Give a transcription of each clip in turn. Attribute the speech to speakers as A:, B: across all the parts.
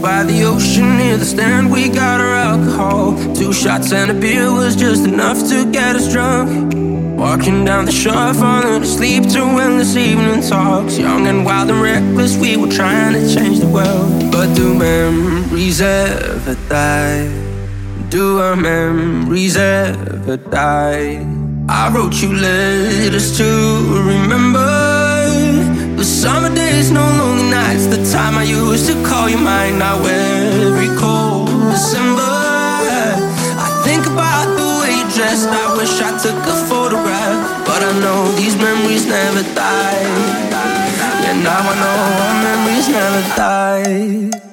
A: by the ocean near the stand, we got our alcohol. Two shots and a beer was just enough to get us drunk. Walking down the shore, falling asleep to endless evening talks. Young and wild and reckless, we were trying to change the world. But do memories ever die? Do our memories ever die? I wrote you letters to used to call you mine. Now every cold December, I think about the way you dressed. I wish I took a photograph, but I know these memories never die. Yeah, now I know our memories never die.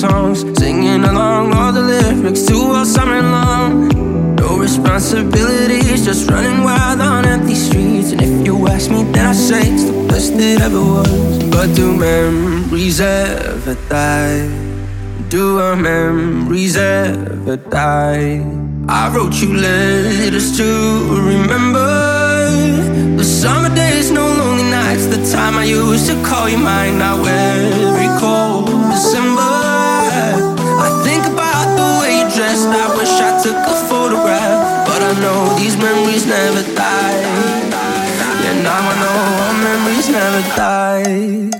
A: Songs, singing along all the lyrics to all summer long. No responsibilities, just running wild on empty streets. And if you ask me, then I say it's the best it ever was. But do memories ever die? Do our memories ever die? I wrote you letters to remember I used to call you mine. Now every cold December. I think about the way you dressed. I wish I took a photograph, but I know these memories never die. Yeah, now I know our memories never die.